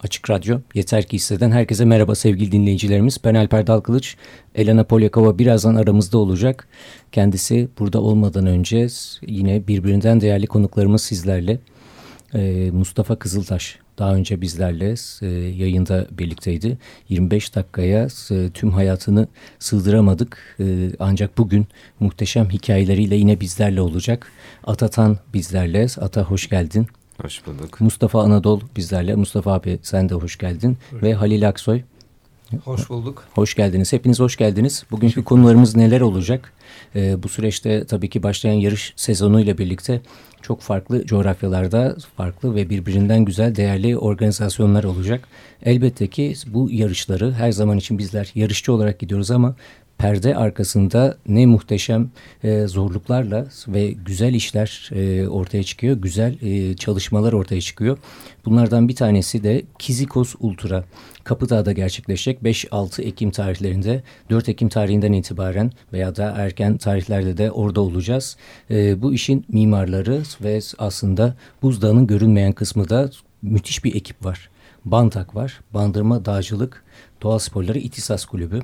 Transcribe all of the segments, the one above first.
Açık Radyo Yeter Ki Hisseden herkese merhaba sevgili dinleyicilerimiz. Ben Alper Dalkılıç. Elena Polyakova birazdan aramızda olacak. Kendisi burada olmadan önce yine birbirinden değerli konuklarımız sizlerle. Ee, Mustafa Kızıltaş daha önce bizlerle e, yayında birlikteydi. 25 dakikaya e, tüm hayatını sığdıramadık. E, ancak bugün muhteşem hikayeleriyle yine bizlerle olacak. Atatan bizlerle. Ata hoş geldin. Hoş bulduk. Mustafa Anadol bizlerle. Mustafa abi sen de hoş geldin. Hoş Ve Halil Aksoy. Hoş bulduk. Hoş geldiniz. Hepiniz hoş geldiniz. Bugünkü konularımız neler olacak? Ee, bu süreçte tabii ki başlayan yarış sezonuyla birlikte çok farklı coğrafyalarda farklı ve birbirinden güzel değerli organizasyonlar olacak. Elbette ki bu yarışları her zaman için bizler yarışçı olarak gidiyoruz ama perde arkasında ne muhteşem e, zorluklarla ve güzel işler e, ortaya çıkıyor. Güzel e, çalışmalar ortaya çıkıyor. Bunlardan bir tanesi de Kizikos Ultra. Kapıdağ'da gerçekleşecek 5-6 Ekim tarihlerinde 4 Ekim tarihinden itibaren veya da erken tarihlerde de orada olacağız. E, bu işin mimarları ve aslında buzdağının görünmeyen kısmı da müthiş bir ekip var. Bantak var. Bandırma Dağcılık Doğa Sporları İtisas Kulübü.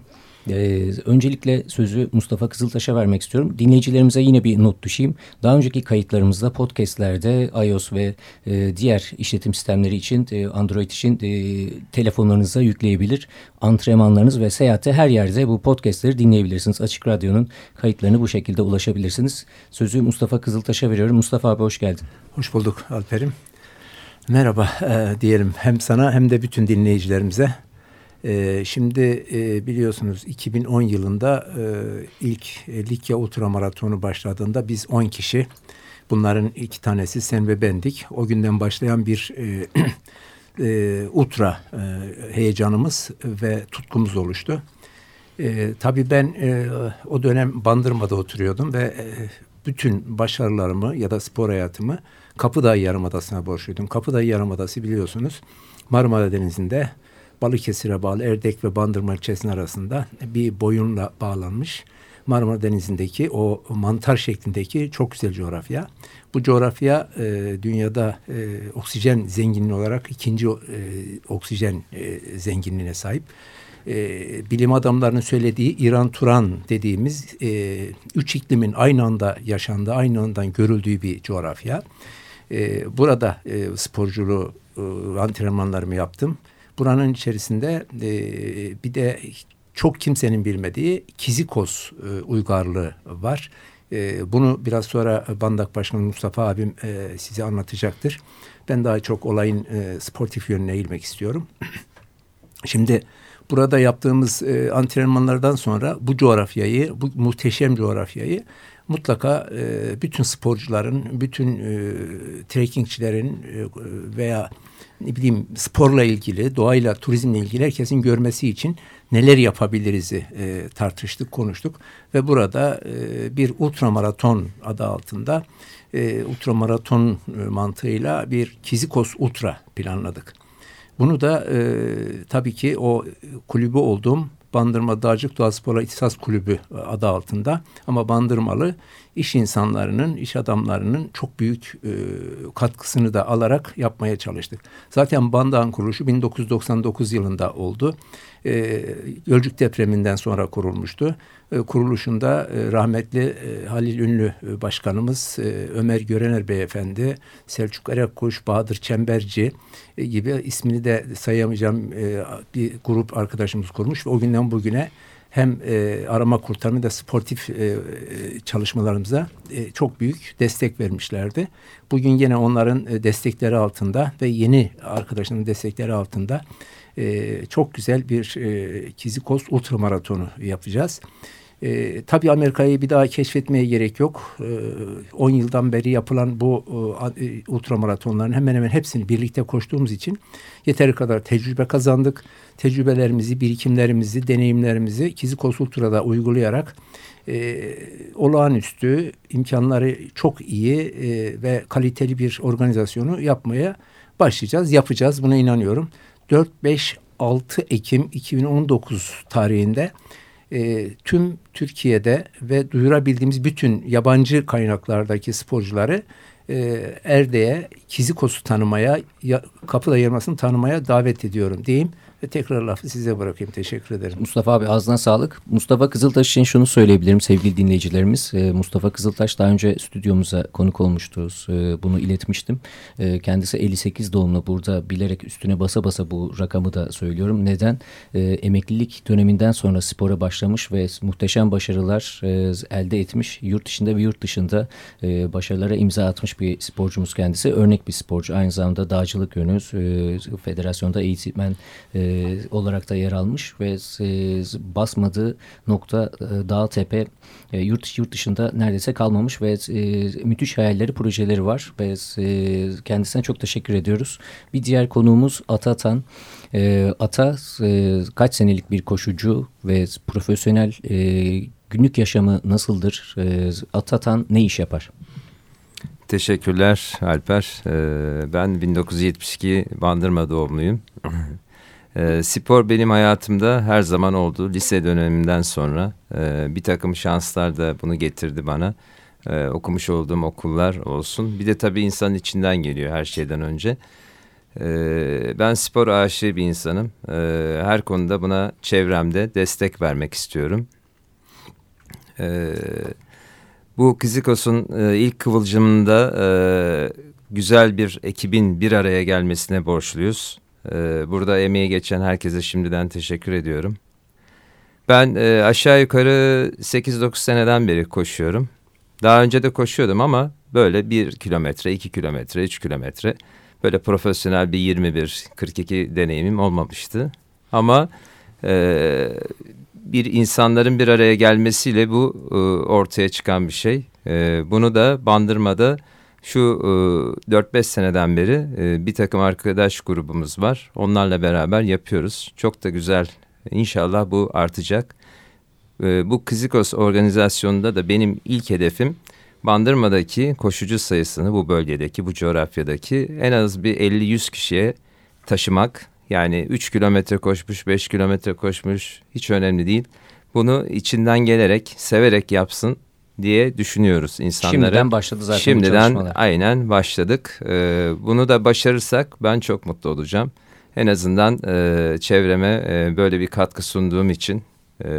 Ee, öncelikle sözü Mustafa Kızıltaş'a vermek istiyorum. Dinleyicilerimize yine bir not düşeyim. Daha önceki kayıtlarımızda podcastlerde iOS ve e, diğer işletim sistemleri için e, Android için e, telefonlarınıza yükleyebilir. Antrenmanlarınız ve seyahatte her yerde bu podcastleri dinleyebilirsiniz. Açık Radyo'nun kayıtlarını bu şekilde ulaşabilirsiniz. Sözü Mustafa Kızıltaş'a veriyorum. Mustafa abi hoş geldin. Hoş bulduk Alper'im. Merhaba e, diyelim hem sana hem de bütün dinleyicilerimize. E, şimdi e, biliyorsunuz 2010 yılında e, ilk e, Likya Ultramaratonu başladığında biz 10 kişi bunların iki tanesi sen ve bendik. O günden başlayan bir ultra heyecanımız ve tutkumuz oluştu. Tabii ben o dönem Bandırma'da oturuyordum ve bütün başarılarımı ya da spor hayatımı Kapıdağ Yarımadası'na borçluydum. Kapıdağ Yarımadası biliyorsunuz Marmara Denizi'nde Balıkesir'e bağlı Erdek ve Bandırma ilçesinin arasında bir boyunla bağlanmış. Marmara Denizi'ndeki o mantar şeklindeki çok güzel coğrafya. Bu coğrafya e, dünyada e, oksijen zenginliği olarak ikinci e, oksijen e, zenginliğine sahip. E, bilim adamlarının söylediği İran Turan dediğimiz e, üç iklimin aynı anda yaşandığı, aynı anda görüldüğü bir coğrafya. E, burada e, sporculuğu, e, antrenmanlarımı yaptım. Buranın içerisinde e, bir de çok kimsenin bilmediği Kizikos e, uygarlığı var. E, bunu biraz sonra Bandak Başkanı Mustafa abim e, size anlatacaktır. Ben daha çok olayın e, sportif yönüne eğilmek istiyorum. Şimdi burada yaptığımız e, antrenmanlardan sonra bu coğrafyayı, bu muhteşem coğrafyayı mutlaka e, bütün sporcuların, bütün e, trekkingçilerin e, veya ne bileyim sporla ilgili, doğayla, turizmle ilgili herkesin görmesi için neler yapabiliriz'i e, tartıştık, konuştuk. Ve burada e, bir ultramaraton adı altında e, ultramaraton e, mantığıyla bir Kizikos Ultra planladık. Bunu da e, tabii ki o kulübü olduğum Bandırma Dağcık Doğa Spor'a İhtisas Kulübü adı altında. Ama Bandırmalı iş insanlarının, iş adamlarının çok büyük e, katkısını da alarak yapmaya çalıştık. Zaten Bandağ'ın kuruluşu 1999 yılında oldu. E, Gölcük depreminden sonra kurulmuştu. E, kuruluşunda e, rahmetli e, Halil Ünlü e, Başkanımız, e, Ömer Görener Beyefendi, Selçuk Erekkuş, Bahadır Çemberci e, gibi ismini de sayamayacağım e, bir grup arkadaşımız kurmuş ve o günden bugüne hem e, arama kurtarma da sportif e, e, çalışmalarımıza e, çok büyük destek vermişlerdi. Bugün yine onların e, destekleri altında ve yeni arkadaşların destekleri altında e, çok güzel bir e, Kizikos ultramaratonu yapacağız. E, tabii Amerika'yı bir daha keşfetmeye gerek yok. 10 e, yıldan beri yapılan bu e, ultramaratonların hemen hemen hepsini birlikte koştuğumuz için yeteri kadar tecrübe kazandık. Tecrübelerimizi, birikimlerimizi, deneyimlerimizi Kizikos Ultra'da uygulayarak e, olağanüstü imkanları çok iyi e, ve kaliteli bir organizasyonu yapmaya başlayacağız. Yapacağız buna inanıyorum. 4, 5, 6 Ekim 2019 tarihinde e, tüm Türkiye'de ve duyurabildiğimiz bütün yabancı kaynaklardaki sporcuları e, Erde'ye, Kizikos'u tanımaya, kapı ayırmasını tanımaya davet ediyorum diyeyim. Ve tekrar lafı size bırakayım. Teşekkür ederim. Mustafa abi ağzına sağlık. Mustafa Kızıltaş için şunu söyleyebilirim sevgili dinleyicilerimiz. Ee, Mustafa Kızıltaş daha önce stüdyomuza konuk olmuştu. Ee, bunu iletmiştim. Ee, kendisi 58 doğumlu burada bilerek üstüne basa basa bu rakamı da söylüyorum. Neden? Emeklilik döneminden sonra spora başlamış ve muhteşem başarılar e, elde etmiş. Yurt içinde ve yurt dışında e, başarılara imza atmış bir sporcumuz kendisi. Örnek bir sporcu. Aynı zamanda dağcılık yönü e, federasyonda eğitmen olarak da yer almış ve basmadığı nokta dağ tepe yurt, yurt dışında neredeyse kalmamış ve müthiş hayalleri projeleri var ve kendisine çok teşekkür ediyoruz. Bir diğer konuğumuz Ata Atan. Ata kaç senelik bir koşucu ve profesyonel günlük yaşamı nasıldır? Atatan ne iş yapar? Teşekkürler Alper. Ben 1972 Bandırma doğumluyum. E, spor benim hayatımda her zaman oldu. Lise dönemimden sonra e, bir takım şanslar da bunu getirdi bana. E, okumuş olduğum okullar olsun. Bir de tabii insanın içinden geliyor her şeyden önce. E, ben spor aşığı bir insanım. E, her konuda buna çevremde destek vermek istiyorum. E, bu Kizikos'un e, ilk kıvılcımında e, güzel bir ekibin bir araya gelmesine borçluyuz. Ee, burada emeği geçen herkese şimdiden teşekkür ediyorum. Ben e, aşağı yukarı 8-9 seneden beri koşuyorum. Daha önce de koşuyordum ama böyle 1 kilometre, 2 kilometre, 3 kilometre böyle profesyonel bir 21-42 deneyimim olmamıştı. Ama e, bir insanların bir araya gelmesiyle bu e, ortaya çıkan bir şey. Bunu da Bandırma'da şu e, 4-5 seneden beri e, bir takım arkadaş grubumuz var. Onlarla beraber yapıyoruz. Çok da güzel. İnşallah bu artacak. E, bu Kizikos organizasyonunda da benim ilk hedefim Bandırma'daki koşucu sayısını bu bölgedeki, bu coğrafyadaki en az bir 50-100 kişiye taşımak. Yani 3 kilometre koşmuş, 5 kilometre koşmuş hiç önemli değil. Bunu içinden gelerek, severek yapsın diye düşünüyoruz insanlara. Şimdiden başladı zaten Şimdiden aynen başladık. Ee, bunu da başarırsak ben çok mutlu olacağım. En azından e, çevreme e, böyle bir katkı sunduğum için e,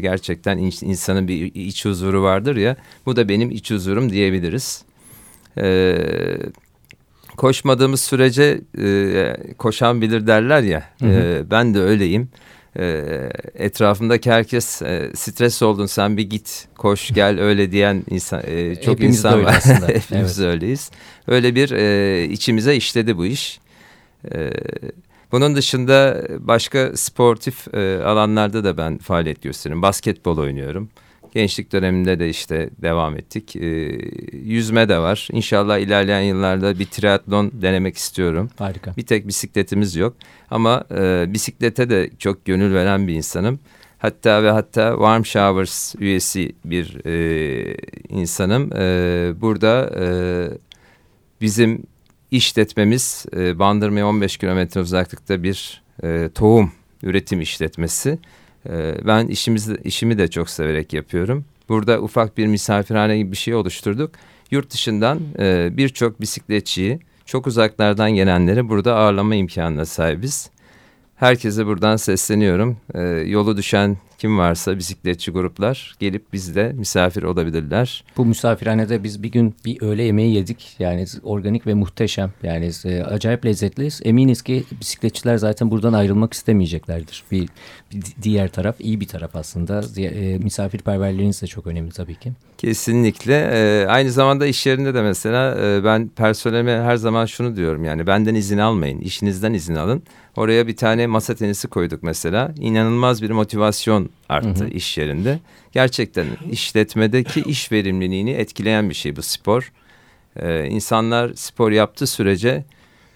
gerçekten insanın bir iç huzuru vardır ya. Bu da benim iç huzurum diyebiliriz. E, koşmadığımız sürece e, koşan bilir derler ya. Hı hı. E, ben de öyleyim e, etrafımdaki herkes e, stres oldun sen bir git koş gel öyle diyen insan e, çok Hepimiz insan var. Hepimiz evet. öyleyiz. Öyle bir e, içimize işledi bu iş. E, bunun dışında başka sportif e, alanlarda da ben faaliyet gösteriyorum. Basketbol oynuyorum. Gençlik döneminde de işte devam ettik. E, yüzme de var. İnşallah ilerleyen yıllarda bir triatlon denemek istiyorum. Harika. Bir tek bisikletimiz yok. Ama e, bisiklete de çok gönül veren bir insanım. Hatta ve hatta Warm Showers üyesi bir e, insanım. E, burada e, bizim işletmemiz e, Bandırma'ya 15 kilometre uzaklıkta bir e, tohum üretim işletmesi. Ee, ben işimizi, işimi de çok severek yapıyorum. Burada ufak bir misafirhane gibi bir şey oluşturduk. Yurt dışından e, birçok bisikletçiyi, çok uzaklardan gelenleri burada ağırlama imkanına sahibiz. Herkese buradan sesleniyorum. E, yolu düşen kim varsa bisikletçi gruplar gelip bizde misafir olabilirler. Bu misafirhanede biz bir gün bir öğle yemeği yedik. Yani organik ve muhteşem. Yani e, acayip lezzetli. Eminiz ki bisikletçiler zaten buradan ayrılmak istemeyeceklerdir. Bir, bir diğer taraf iyi bir taraf aslında. E, misafirperverliğiniz de çok önemli tabii ki. Kesinlikle. E, aynı zamanda iş yerinde de mesela e, ben personelime her zaman şunu diyorum. Yani benden izin almayın. işinizden izin alın. Oraya bir tane masa tenisi koyduk mesela. İnanılmaz bir motivasyon arttı hı hı. iş yerinde. Gerçekten işletmedeki iş verimliliğini etkileyen bir şey bu spor. Ee, insanlar spor yaptığı sürece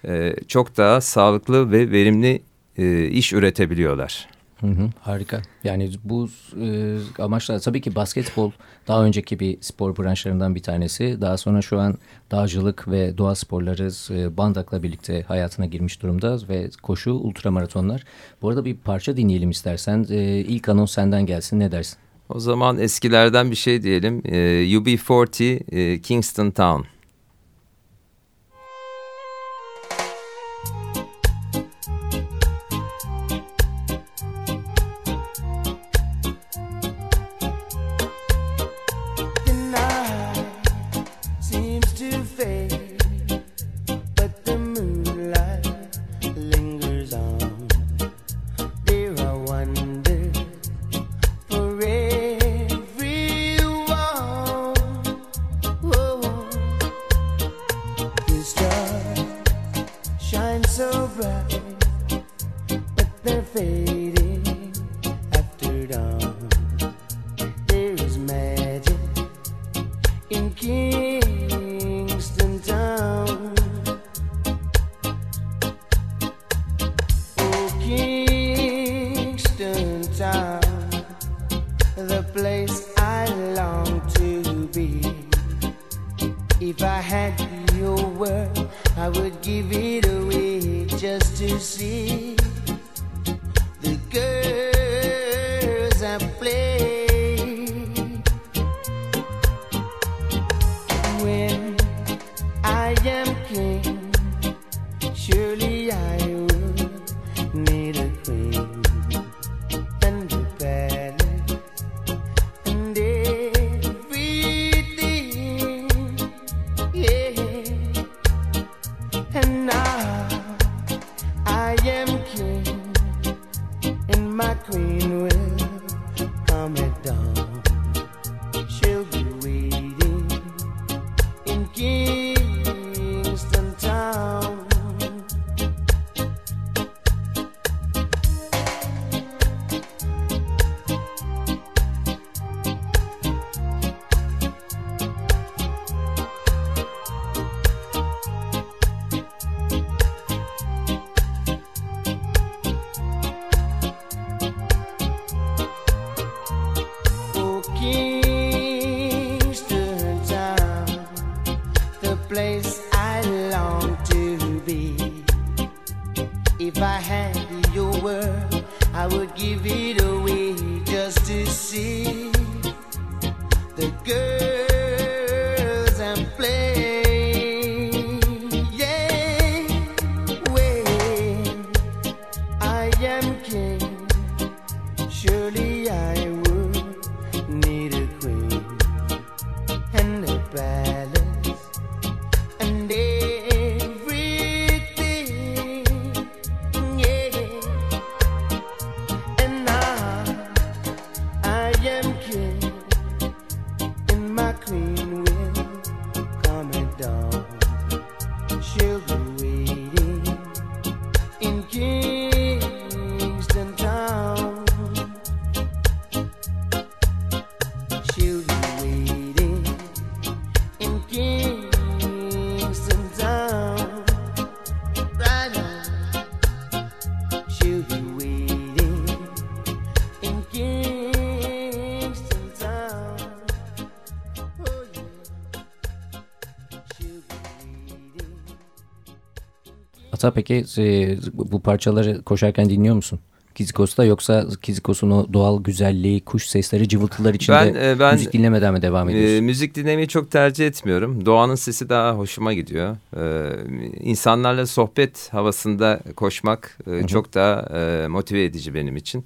e, çok daha sağlıklı ve verimli e, iş üretebiliyorlar. Hı hı, harika. Yani bu e, amaçla tabii ki basketbol daha önceki bir spor branşlarından bir tanesi. Daha sonra şu an dağcılık ve doğa sporları e, bandakla birlikte hayatına girmiş durumda ve koşu ultramaratonlar. Bu arada bir parça dinleyelim istersen. E, ilk anons senden gelsin ne dersin? O zaman eskilerden bir şey diyelim. E, UB40 e, Kingston Town. Ata peki e, bu parçaları koşarken dinliyor musun? Kizikos'ta yoksa Kizikos'un o doğal güzelliği, kuş sesleri, cıvıltılar içinde ben, e, ben, müzik dinlemeden mi devam ediyorsun? E, müzik dinlemeyi çok tercih etmiyorum. Doğanın sesi daha hoşuma gidiyor. E, insanlarla sohbet havasında koşmak e, çok daha e, motive edici benim için.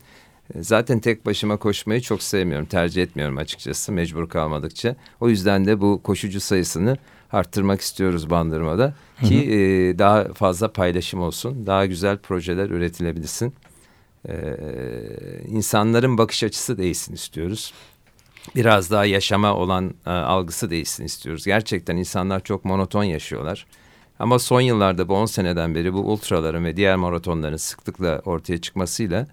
E, zaten tek başıma koşmayı çok sevmiyorum, tercih etmiyorum açıkçası mecbur kalmadıkça. O yüzden de bu koşucu sayısını arttırmak istiyoruz Bandırma'da ki hı hı. E, daha fazla paylaşım olsun, daha güzel projeler üretilebilsin. E, insanların bakış açısı değişsin istiyoruz. Biraz daha yaşama olan e, algısı değişsin istiyoruz. Gerçekten insanlar çok monoton yaşıyorlar. Ama son yıllarda bu 10 seneden beri bu ultraların ve diğer maratonların sıklıkla ortaya çıkmasıyla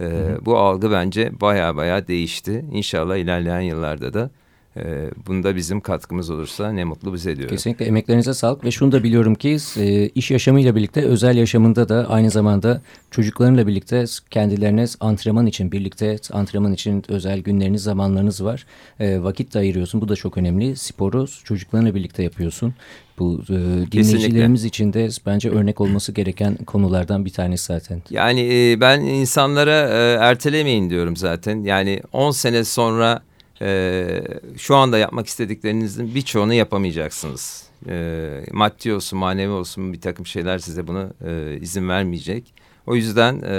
e, bu algı bence baya baya değişti. İnşallah ilerleyen yıllarda da e, bunda bizim katkımız olursa ne mutlu bize diyorum. Kesinlikle emeklerinize sağlık ve şunu da biliyorum ki e, iş yaşamıyla birlikte özel yaşamında da aynı zamanda çocuklarınla birlikte kendilerine antrenman için birlikte antrenman için özel günleriniz zamanlarınız var. E, vakit de ayırıyorsun bu da çok önemli. Sporu çocuklarınla birlikte yapıyorsun. Bu e, dinleyicilerimiz için de bence örnek olması gereken konulardan bir tanesi zaten. Yani e, ben insanlara e, ertelemeyin diyorum zaten. Yani 10 sene sonra e, şu anda yapmak istediklerinizin birçoğunu yapamayacaksınız. E, maddi olsun manevi olsun bir takım şeyler size bunu e, izin vermeyecek. O yüzden e,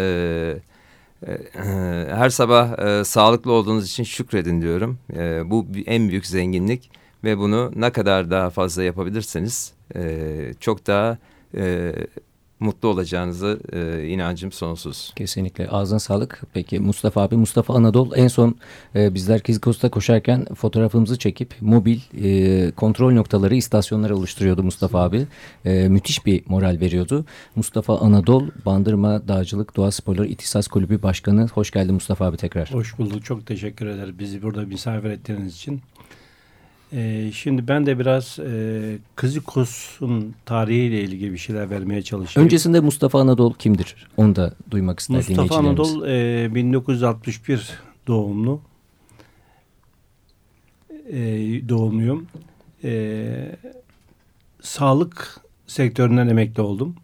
e, her sabah e, sağlıklı olduğunuz için şükredin diyorum. E, bu en büyük zenginlik ve bunu ne kadar daha fazla yapabilirseniz e, çok daha e, mutlu olacağınızı e, inancım sonsuz. Kesinlikle ağzına sağlık. Peki Mustafa abi, Mustafa Anadolu en son e, bizler Kizikos'ta koşarken fotoğrafımızı çekip mobil e, kontrol noktaları, istasyonları oluşturuyordu Mustafa abi. E, müthiş bir moral veriyordu. Mustafa Anadolu, Bandırma Dağcılık Doğa Sporları İhtisas Kulübü Başkanı. Hoş geldin Mustafa abi tekrar. Hoş bulduk. Çok teşekkür ederim bizi burada misafir ettiğiniz için. Ee, şimdi ben de biraz e, Kızıkos'un tarihiyle ilgili bir şeyler vermeye çalışayım. Öncesinde Mustafa Anadolu kimdir? Onu da duymak ister Mustafa Anadolu e, 1961 doğumlu. E, doğumluyum. E, sağlık sektöründen emekli oldum.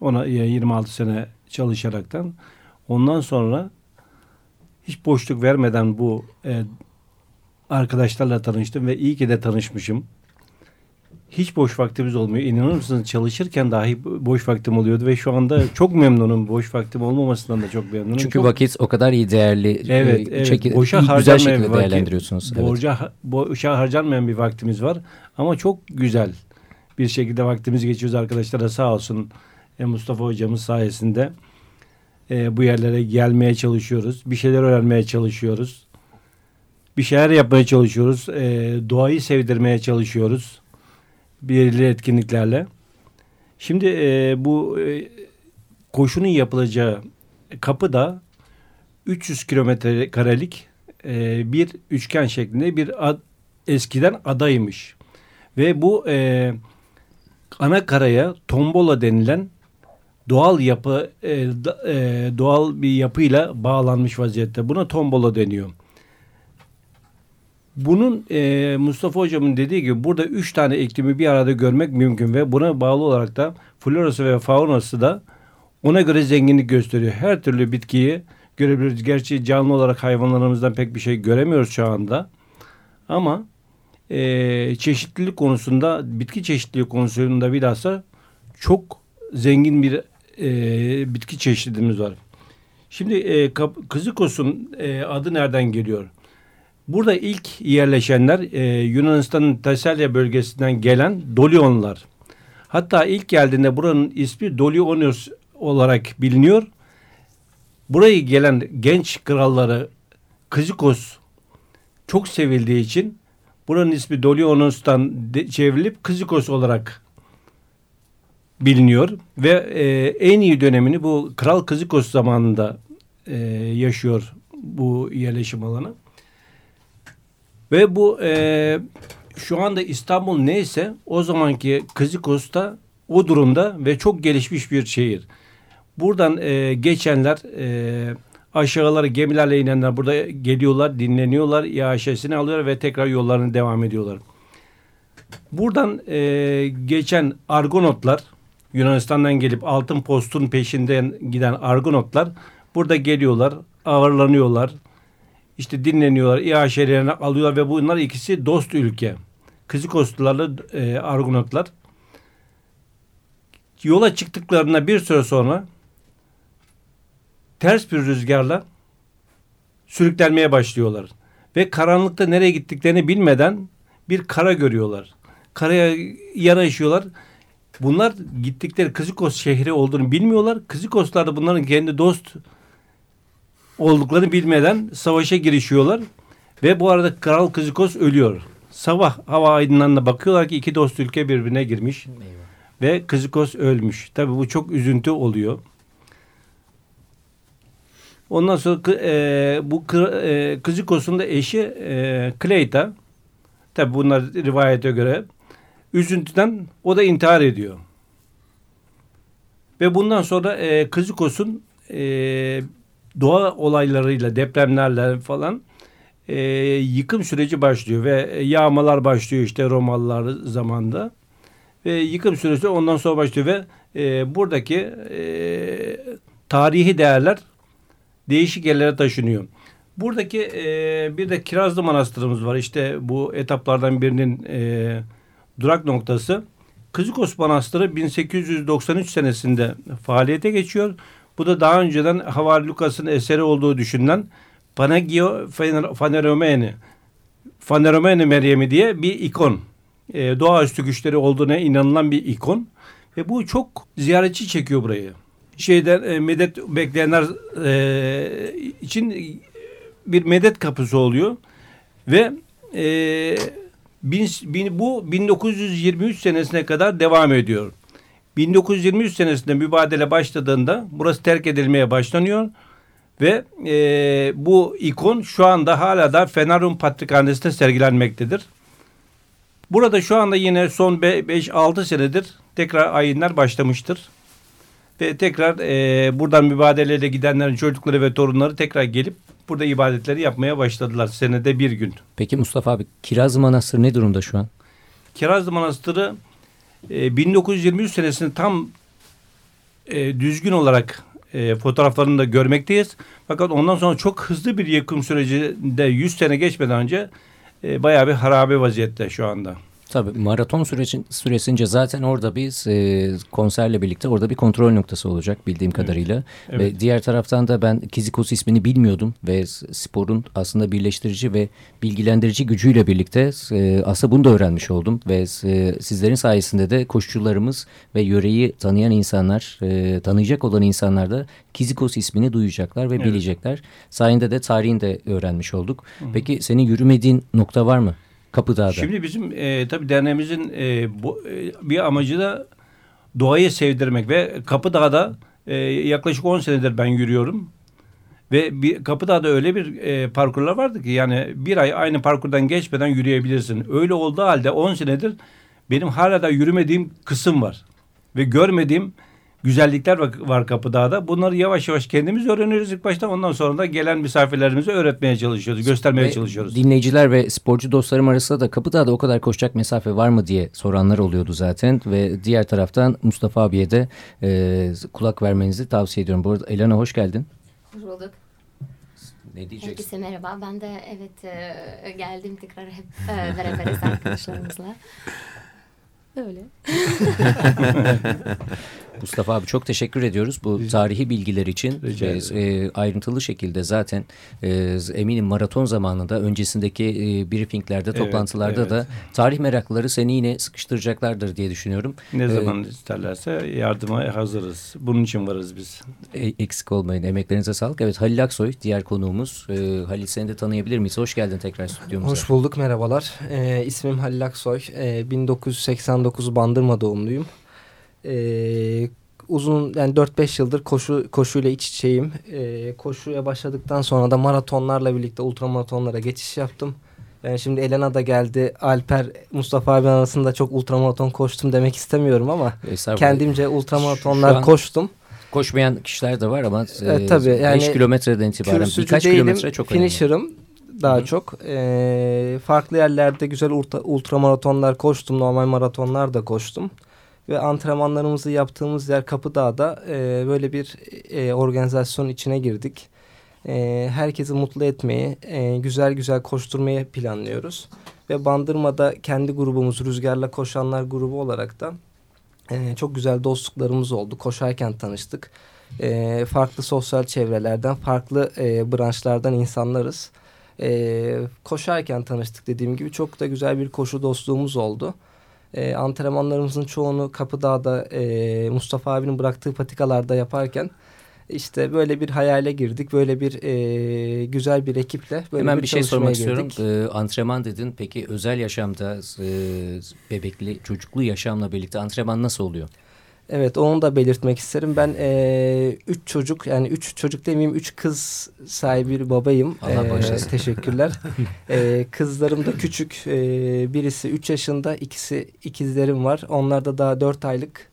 Ona 26 sene çalışaraktan. Ondan sonra hiç boşluk vermeden bu e, arkadaşlarla tanıştım ve iyi ki de tanışmışım. Hiç boş vaktimiz olmuyor. İnanır mısınız çalışırken dahi boş vaktim oluyordu ve şu anda çok memnunum. Boş vaktim olmamasından da çok memnunum. Çünkü çok... vakit o kadar iyi değerli. Evet, evet. Çeki, boşa güzel şekilde vakit, değerlendiriyorsunuz. Borca, evet. boşa harcanmayan bir vaktimiz var ama çok güzel bir şekilde vaktimizi geçiyoruz arkadaşlara sağ olsun e, Mustafa hocamız sayesinde e, bu yerlere gelmeye çalışıyoruz. Bir şeyler öğrenmeye çalışıyoruz bir şeyler yapmaya çalışıyoruz. E, doğayı sevdirmeye çalışıyoruz. Belirli etkinliklerle. Şimdi e, bu e, koşunun yapılacağı kapı da 300 kilometre karelik e, bir üçgen şeklinde bir ad, eskiden adaymış. Ve bu e, ana karaya tombola denilen doğal yapı e, da, e, doğal bir yapıyla bağlanmış vaziyette. Buna tombola deniyor. Bunun e, Mustafa Hocam'ın dediği gibi burada üç tane iklimi bir arada görmek mümkün ve buna bağlı olarak da florası ve faunası da ona göre zenginlik gösteriyor. Her türlü bitkiyi görebiliriz. Gerçi canlı olarak hayvanlarımızdan pek bir şey göremiyoruz şu anda. Ama e, çeşitlilik konusunda, bitki çeşitliliği konusunda bilhassa çok zengin bir e, bitki çeşidimiz var. Şimdi e, Kızıkos'un e, adı nereden geliyor? Burada ilk yerleşenler e, Yunanistan'ın Tesalya bölgesinden gelen Dolionlar. Hatta ilk geldiğinde buranın ismi Dolionos olarak biliniyor. Burayı gelen genç kralları Kızikos çok sevildiği için buranın ismi Dolionos'tan çevrilip Kızikos olarak biliniyor ve e, en iyi dönemini bu Kral Kızikos zamanında e, yaşıyor bu yerleşim alanı. Ve bu e, şu anda İstanbul neyse o zamanki Kızıkos'ta o durumda ve çok gelişmiş bir şehir. Buradan e, geçenler e, aşağıları gemilerle inenler burada geliyorlar, dinleniyorlar, iaşesini alıyorlar ve tekrar yollarını devam ediyorlar. Buradan e, geçen Argonotlar, Yunanistan'dan gelip altın postun peşinden giden Argonotlar burada geliyorlar, ağırlanıyorlar, işte dinleniyorlar, iaşelerini alıyorlar ve bunlar ikisi dost ülke. Kızıkoslularla e, Argonotlar. Yola çıktıklarında bir süre sonra ters bir rüzgarla sürüklenmeye başlıyorlar. Ve karanlıkta nereye gittiklerini bilmeden bir kara görüyorlar. Karaya yanaşıyorlar. Bunlar gittikleri Kızıkos şehri olduğunu bilmiyorlar. Kızıkoslar da bunların kendi dost olduklarını bilmeden savaşa girişiyorlar. Ve bu arada Kral Kızıkos ölüyor. Sabah hava aydınlanına bakıyorlar ki iki dost ülke birbirine girmiş. Eyvah. Ve Kızıkos ölmüş. Tabi bu çok üzüntü oluyor. Ondan sonra e, bu e, Kızıkos'un da eşi e, Kleita. Tabi bunlar rivayete göre üzüntüden o da intihar ediyor. Ve bundan sonra e, Kızıkos'un e, doğa olaylarıyla, depremlerle falan e, yıkım süreci başlıyor ve yağmalar başlıyor işte Romalılar zamanında. Ve yıkım süreci ondan sonra başlıyor ve e, buradaki e, tarihi değerler değişik yerlere taşınıyor. Buradaki e, bir de Kirazlı Manastırımız var. İşte bu etaplardan birinin e, durak noktası. Kızıkos Manastırı 1893 senesinde faaliyete geçiyor. Bu da daha önceden Havar Lukas'ın eseri olduğu düşünülen Panagio Faneromene Faneromene Meryem'i diye bir ikon. E, doğaüstü güçleri olduğuna inanılan bir ikon. Ve bu çok ziyaretçi çekiyor burayı. Şeyden e, medet bekleyenler e, için bir medet kapısı oluyor. Ve e, bin, bin, bu 1923 senesine kadar devam ediyor. 1923 senesinde mübadele başladığında burası terk edilmeye başlanıyor. Ve e, bu ikon şu anda hala da Fenerum Patrikhanesi'nde sergilenmektedir. Burada şu anda yine son 5-6 senedir tekrar ayinler başlamıştır. Ve tekrar e, buradan mübadeleyle gidenlerin çocukları ve torunları tekrar gelip burada ibadetleri yapmaya başladılar senede bir gün. Peki Mustafa abi Kirazlı Manastırı ne durumda şu an? Kirazlı Manastırı e, 1923 senesini tam e, düzgün olarak e, fotoğraflarını görmekteyiz. Fakat ondan sonra çok hızlı bir yıkım sürecinde 100 sene geçmeden önce e, bayağı bir harabe vaziyette şu anda. Tabii maraton sürecin, süresince zaten orada biz e, konserle birlikte orada bir kontrol noktası olacak bildiğim evet. kadarıyla. Evet. Ve diğer taraftan da ben Kizikos ismini bilmiyordum ve sporun aslında birleştirici ve bilgilendirici gücüyle birlikte e, aslında bunu da öğrenmiş oldum. Ve e, sizlerin sayesinde de koşucularımız ve yöreyi tanıyan insanlar, e, tanıyacak olan insanlar da Kizikos ismini duyacaklar ve evet. bilecekler. Sayende de tarihini de öğrenmiş olduk. Hı -hı. Peki senin yürümediğin nokta var mı? Kapıdağ'da. Şimdi bizim e, tabii derneğimizin e, bu, e, bir amacı da doğayı sevdirmek ve Kapıdağ'da e, yaklaşık 10 senedir ben yürüyorum. Ve bir, Kapıdağ'da öyle bir e, parkurlar vardı ki yani bir ay aynı parkurdan geçmeden yürüyebilirsin. Öyle olduğu halde 10 senedir benim hala da yürümediğim kısım var. Ve görmediğim güzellikler var Kapıdağ'da. Bunları yavaş yavaş kendimiz öğreniyoruz ilk başta. Ondan sonra da gelen misafirlerimize öğretmeye çalışıyoruz, göstermeye ve çalışıyoruz. Dinleyiciler ve sporcu dostlarım arasında da Kapıdağ'da o kadar koşacak mesafe var mı diye soranlar oluyordu zaten. Ve diğer taraftan Mustafa abiye de e, kulak vermenizi tavsiye ediyorum. Bu arada Elena hoş geldin. Hoş bulduk. Ne diyeceksin? Herkese merhaba. Ben de evet e, geldim tekrar hep e, beraberiz arkadaşlarımızla. Öyle. Mustafa abi çok teşekkür ediyoruz bu tarihi bilgiler için. E, e, ayrıntılı şekilde zaten e, eminim maraton zamanında öncesindeki e, briefinglerde, evet, toplantılarda evet. da tarih meraklıları seni yine sıkıştıracaklardır diye düşünüyorum. Ne ee, zaman isterlerse yardıma hazırız. Bunun için varız biz. E, eksik olmayın. Emeklerinize sağlık. Evet Halil Aksoy diğer konuğumuz. E, Halil seni de tanıyabilir miyiz? Hoş geldin tekrar stüdyomuza. Hoş bulduk. Merhabalar. E, ismim Halil Aksoy. E, 1989 Bandırma doğumluyum e, uzun yani 4-5 yıldır koşu koşuyla iç içeyim. E, koşuya başladıktan sonra da maratonlarla birlikte ultramaratonlara geçiş yaptım. Yani şimdi Elena da geldi. Alper, Mustafa abi arasında çok ultramaraton koştum demek istemiyorum ama kendimce ultramaratonlar koştum. Koşmayan kişiler de var ama e, tabii, yani 5 kilometreden itibaren birkaç değilim, kilometre çok önemli. Finisher'ım daha Hı -hı. çok. E, farklı yerlerde güzel ultra, ultramaratonlar koştum. Normal maratonlar da koştum ve antrenmanlarımızı yaptığımız yer Kapıdağ'da e, böyle bir e, organizasyon içine girdik. E, herkesi mutlu etmeyi, e, güzel güzel koşturmayı planlıyoruz. Ve Bandırma'da kendi grubumuz Rüzgarla Koşanlar grubu olarak da e, çok güzel dostluklarımız oldu. Koşarken tanıştık. E, farklı sosyal çevrelerden, farklı e, branşlardan insanlarız. E, koşarken tanıştık dediğim gibi çok da güzel bir koşu dostluğumuz oldu. E, antrenmanlarımızın çoğunu Kapıdağ'da e, Mustafa abinin bıraktığı patikalarda yaparken işte böyle bir hayale girdik. Böyle bir e, güzel bir ekiple böyle Hemen bir, bir şey sormak girdik. istiyorum. Ee, antrenman dedin. Peki özel yaşamda e, bebekli, çocuklu yaşamla birlikte antrenman nasıl oluyor? Evet onu da belirtmek isterim. Ben e, üç çocuk yani üç çocuk demeyeyim üç kız sahibi bir babayım. Allah. E, teşekkürler. e, kızlarım da küçük. E, birisi üç yaşında ikisi ikizlerim var. Onlar da daha dört aylık.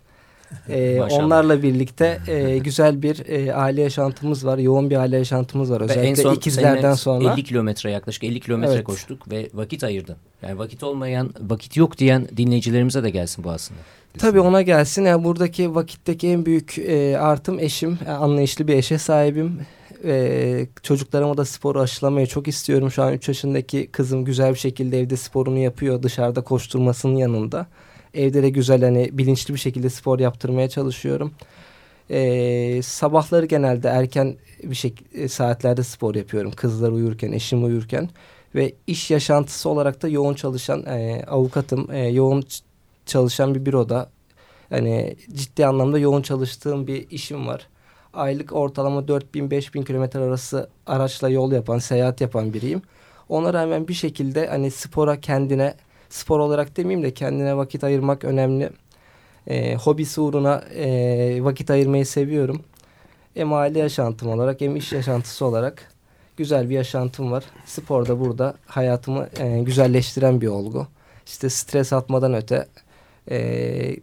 E, onlarla birlikte e, güzel bir e, aile yaşantımız var. Yoğun bir aile yaşantımız var. Özellikle en son ikizlerden sonra. 50 kilometre yaklaşık 50 kilometre evet. koştuk ve vakit ayırdın. Yani vakit olmayan, vakit yok diyen dinleyicilerimize de gelsin bu aslında. Tabii ona gelsin. Yani buradaki vakitteki en büyük e, artım eşim. Yani anlayışlı bir eşe sahibim. E, çocuklarıma da sporu aşılamayı çok istiyorum. Şu an 3 yaşındaki kızım güzel bir şekilde evde sporunu yapıyor. Dışarıda koşturmasının yanında. Evde de güzel hani bilinçli bir şekilde spor yaptırmaya çalışıyorum. E, sabahları genelde erken bir şey saatlerde spor yapıyorum. Kızlar uyurken, eşim uyurken. Ve iş yaşantısı olarak da yoğun çalışan e, avukatım. E, yoğun çalışan bir büroda hani ciddi anlamda yoğun çalıştığım bir işim var. Aylık ortalama 4000-5000 kilometre arası araçla yol yapan, seyahat yapan biriyim. Ona rağmen bir şekilde hani spora kendine, spor olarak demeyeyim de kendine vakit ayırmak önemli. E, hobisi uğruna e, vakit ayırmayı seviyorum. Hem aile yaşantım olarak hem iş yaşantısı olarak güzel bir yaşantım var. Spor da burada hayatımı e, güzelleştiren bir olgu. İşte stres atmadan öte e,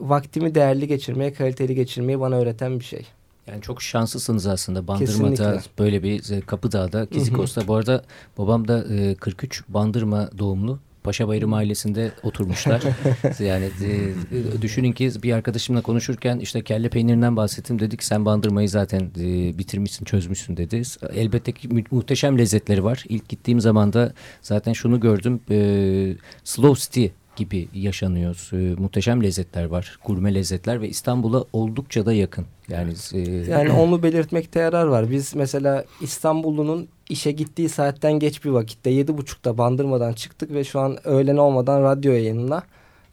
vaktimi değerli geçirmeye, kaliteli geçirmeyi bana öğreten bir şey. Yani çok şanslısınız aslında Bandırma'da Kesinlikle. böyle bir e, Kapıdağ'da, Kizikos'ta. Bu arada babam da 43 Bandırma doğumlu. Paşabayırı Mahallesi'nde oturmuşlar. yani e, düşünün ki bir arkadaşımla konuşurken işte kelle peynirinden bahsettim. Dedik sen bandırmayı zaten e, bitirmişsin, çözmüşsün dedi. Elbette ki mu muhteşem lezzetleri var. İlk gittiğim zaman da zaten şunu gördüm. E, Slow City gibi yaşanıyor. E, muhteşem lezzetler var. Gurme lezzetler ve İstanbul'a oldukça da yakın. Yani e, yani onu belirtmekte yarar var. Biz mesela İstanbul'un işe gittiği saatten geç bir vakitte yedi buçukta bandırmadan çıktık ve şu an öğlen olmadan radyo yayınına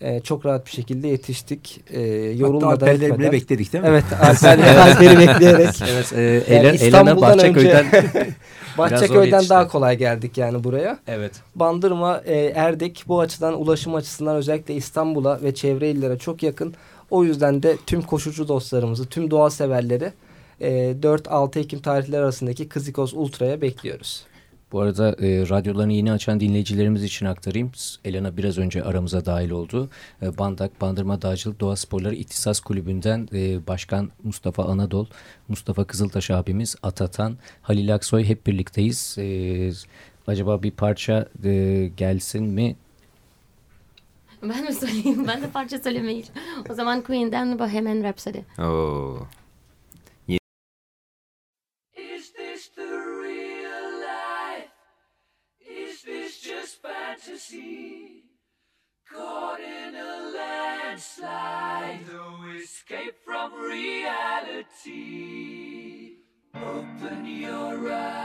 e, çok rahat bir şekilde yetiştik. E, yorulmadan Hatta Alperleri bile bekledik değil mi? Evet Alperleri, bekleyerek. Evet, e, yani Elen, İstanbul'dan Bahçeköy'den Bahçeköy'den daha kolay geldik yani buraya. Evet. Bandırma, e, Erdek bu açıdan ulaşım açısından özellikle İstanbul'a ve çevre illere çok yakın. O yüzden de tüm koşucu dostlarımızı, tüm doğa severleri e, 4-6 Ekim tarihleri arasındaki Kızikos Ultra'ya bekliyoruz. Bu arada e, radyolarını yeni açan dinleyicilerimiz için aktarayım. Elena biraz önce aramıza dahil oldu. E, Bandak Bandırma Dağcılık Doğa Sporları İhtisas Kulübü'nden e, Başkan Mustafa Anadol, Mustafa Kızıltaş abimiz, Atatan, Halil Aksoy hep birlikteyiz. E, acaba bir parça e, gelsin mi? Ben mi söyleyeyim? Ben de parça söylemeyi. O zaman Queen'den Bohemian Rhapsody. Oo. right.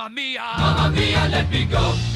Mamma mia! Mamma mia, let me go.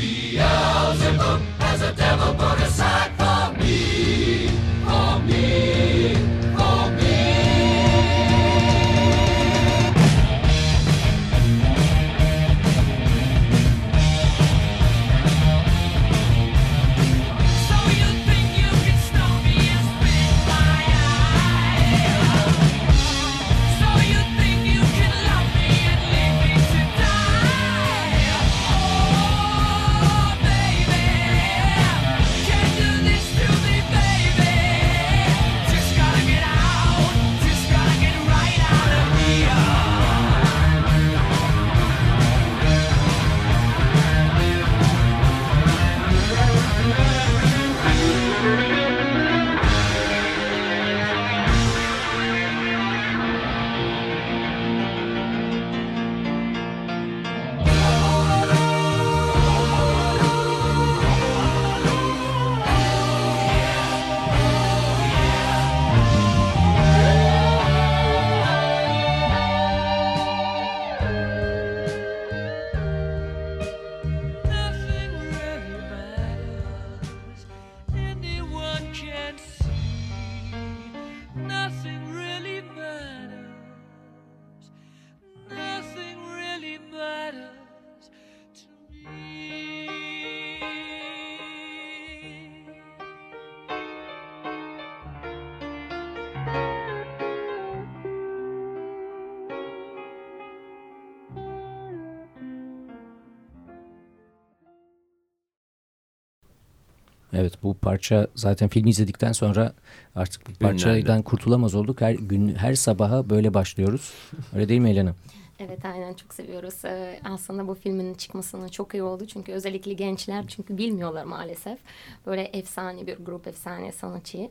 Evet bu parça zaten filmi izledikten sonra artık bu parçadan kurtulamaz olduk. Her gün her sabaha böyle başlıyoruz. Öyle değil mi Elena? Evet aynen çok seviyoruz. Ee, aslında bu filmin çıkmasının çok iyi oldu. Çünkü özellikle gençler çünkü bilmiyorlar maalesef. Böyle efsane bir grup, efsane sanatçı.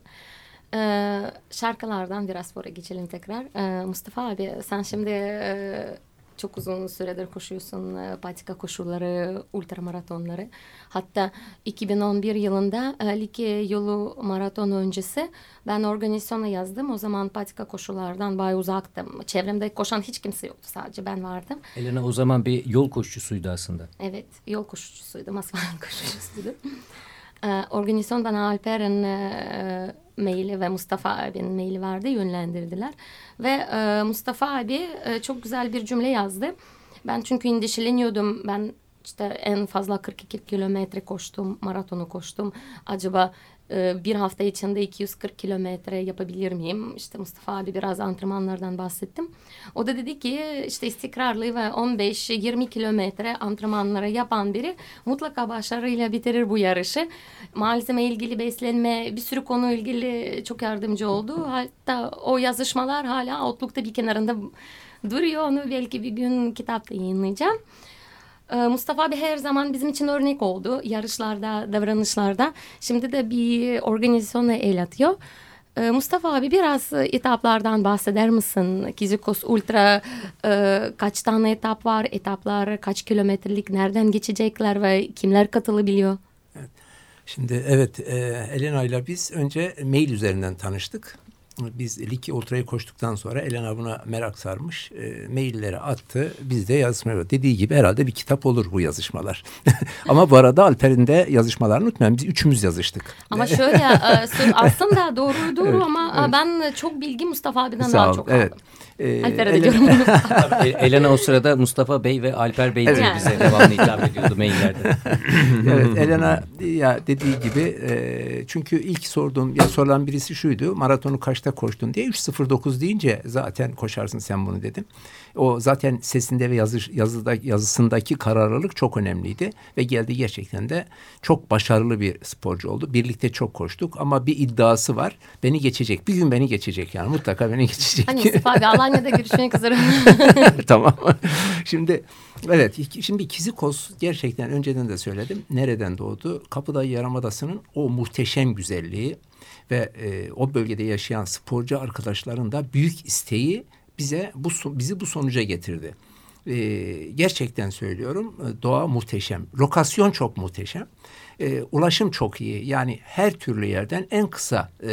Ee, şarkılardan biraz sonra geçelim tekrar. Ee, Mustafa abi sen şimdi e, çok uzun süredir koşuyorsun. E, patika koşuları, ultramaratonları. Hatta 2011 yılında e, Likya yolu maraton öncesi ben organizasyona yazdım. O zaman patika koşulardan bayağı uzaktım. Çevremde koşan hiç kimse yoktu. Sadece ben vardım. Elena o zaman bir yol koşucusuydu aslında. Evet, yol koşucusuydum, asfalt koşucusuydum. Ee, organizasyon bana Alper'in e, maili ve Mustafa abinin maili vardı, yönlendirdiler. Ve e, Mustafa abi e, çok güzel bir cümle yazdı. Ben çünkü endişeleniyordum, ben işte en fazla 42 kilometre koştum, maratonu koştum. Acaba e, bir hafta içinde 240 kilometre yapabilir miyim? İşte Mustafa abi biraz antrenmanlardan bahsettim. O da dedi ki işte istikrarlı ve 15-20 kilometre antrenmanları yapan biri mutlaka başarıyla bitirir bu yarışı. Malzeme ilgili beslenme bir sürü konu ilgili çok yardımcı oldu. Hatta o yazışmalar hala Outlook'ta bir kenarında duruyor. Onu belki bir gün kitapta yayınlayacağım. Ee, Mustafa abi her zaman bizim için örnek oldu yarışlarda, davranışlarda. Şimdi de bir organizasyonla el atıyor. Ee, Mustafa abi biraz etaplardan bahseder misin? Kizikos Ultra e, kaç tane etap var? Etaplar kaç kilometrelik? Nereden geçecekler ve kimler katılabiliyor? Şimdi evet e, Elena ile biz önce mail üzerinden tanıştık. Biz Liki Ultra'yı koştuktan sonra Elena buna merak sarmış. E, mailleri attı. Biz de yazışmaya Dediği gibi herhalde bir kitap olur bu yazışmalar. Ama bu arada Alper'in de yazışmalarını unutmayın. Biz üçümüz yazıştık. Ama şöyle e, aslında doğru doğru Evet, ama evet. ben çok bilgi Mustafa abiden Sağ daha çok Evet. aldım. E, Alper'e de Elena- diyorum E- Elena o sırada Mustafa Bey ve Alper Bey diye Evet. bize devamlı hitap ediyordu maillerde. evet Elena ya dediği gibi e, çünkü ilk sorduğum ya sorulan birisi şuydu maratonu kaç kaçta koştun diye 3.09 deyince zaten koşarsın sen bunu dedim. O zaten sesinde ve yazı, yazıda, yazısındaki kararlılık çok önemliydi ve geldi gerçekten de çok başarılı bir sporcu oldu. Birlikte çok koştuk ama bir iddiası var. Beni geçecek. Bir gün beni geçecek yani mutlaka beni geçecek. Hani Mustafa abi Alanya'da görüşmek üzere. tamam. Şimdi evet şimdi Kizikos gerçekten önceden de söyledim. Nereden doğdu? Kapıdağ Yarımadası'nın o muhteşem güzelliği ve e, o bölgede yaşayan sporcu arkadaşların da büyük isteği bize bu bizi bu sonuca getirdi. E, gerçekten söylüyorum e, doğa muhteşem. Lokasyon çok muhteşem. E, ulaşım çok iyi. Yani her türlü yerden en kısa e,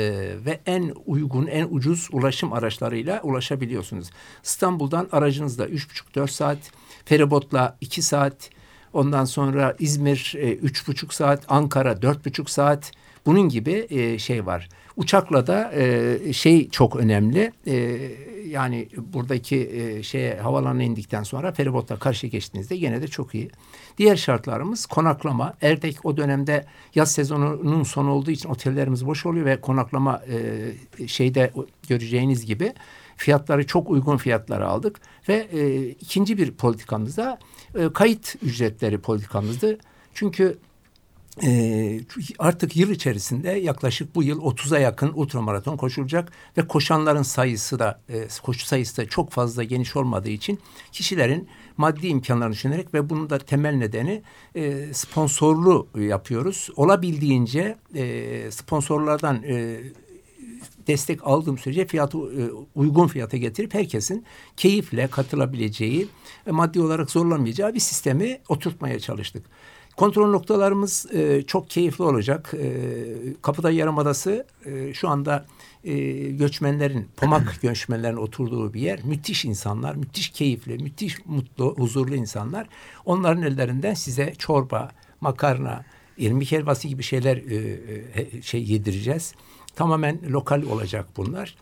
ve en uygun, en ucuz ulaşım araçlarıyla ulaşabiliyorsunuz. İstanbul'dan aracınızla üç buçuk dört saat, feribotla iki saat, ondan sonra İzmir e, üç buçuk saat, Ankara dört buçuk saat. Bunun gibi e, şey var. Uçakla da e, şey çok önemli. E, yani buradaki e, şeye havalanına indikten sonra feribotla karşı geçtiğinizde gene de çok iyi. Diğer şartlarımız konaklama. Erdek o dönemde yaz sezonunun sonu olduğu için otellerimiz boş oluyor ve konaklama e, şeyde göreceğiniz gibi fiyatları çok uygun fiyatlara aldık ve e, ikinci bir politikamız da e, kayıt ücretleri politikamızdı. Çünkü e, artık yıl içerisinde yaklaşık bu yıl 30'a yakın ultramaraton koşulacak ve koşanların sayısı da e, koşu sayısı da çok fazla geniş olmadığı için kişilerin maddi imkanlarını düşünerek ve bunun da temel nedeni e, sponsorlu yapıyoruz. Olabildiğince e, sponsorlardan e, destek aldığım sürece fiyatı e, uygun fiyata getirip herkesin keyifle katılabileceği, e, maddi olarak zorlanmayacağı bir sistemi oturtmaya çalıştık. Kontrol noktalarımız e, çok keyifli olacak. E, Kapıda Yarımadası e, şu anda e, göçmenlerin, Pomak göçmenlerin oturduğu bir yer. Müthiş insanlar, müthiş keyifli, müthiş mutlu, huzurlu insanlar. Onların ellerinden size çorba, makarna, irmik helvası gibi şeyler e, e, şey yedireceğiz. Tamamen lokal olacak bunlar.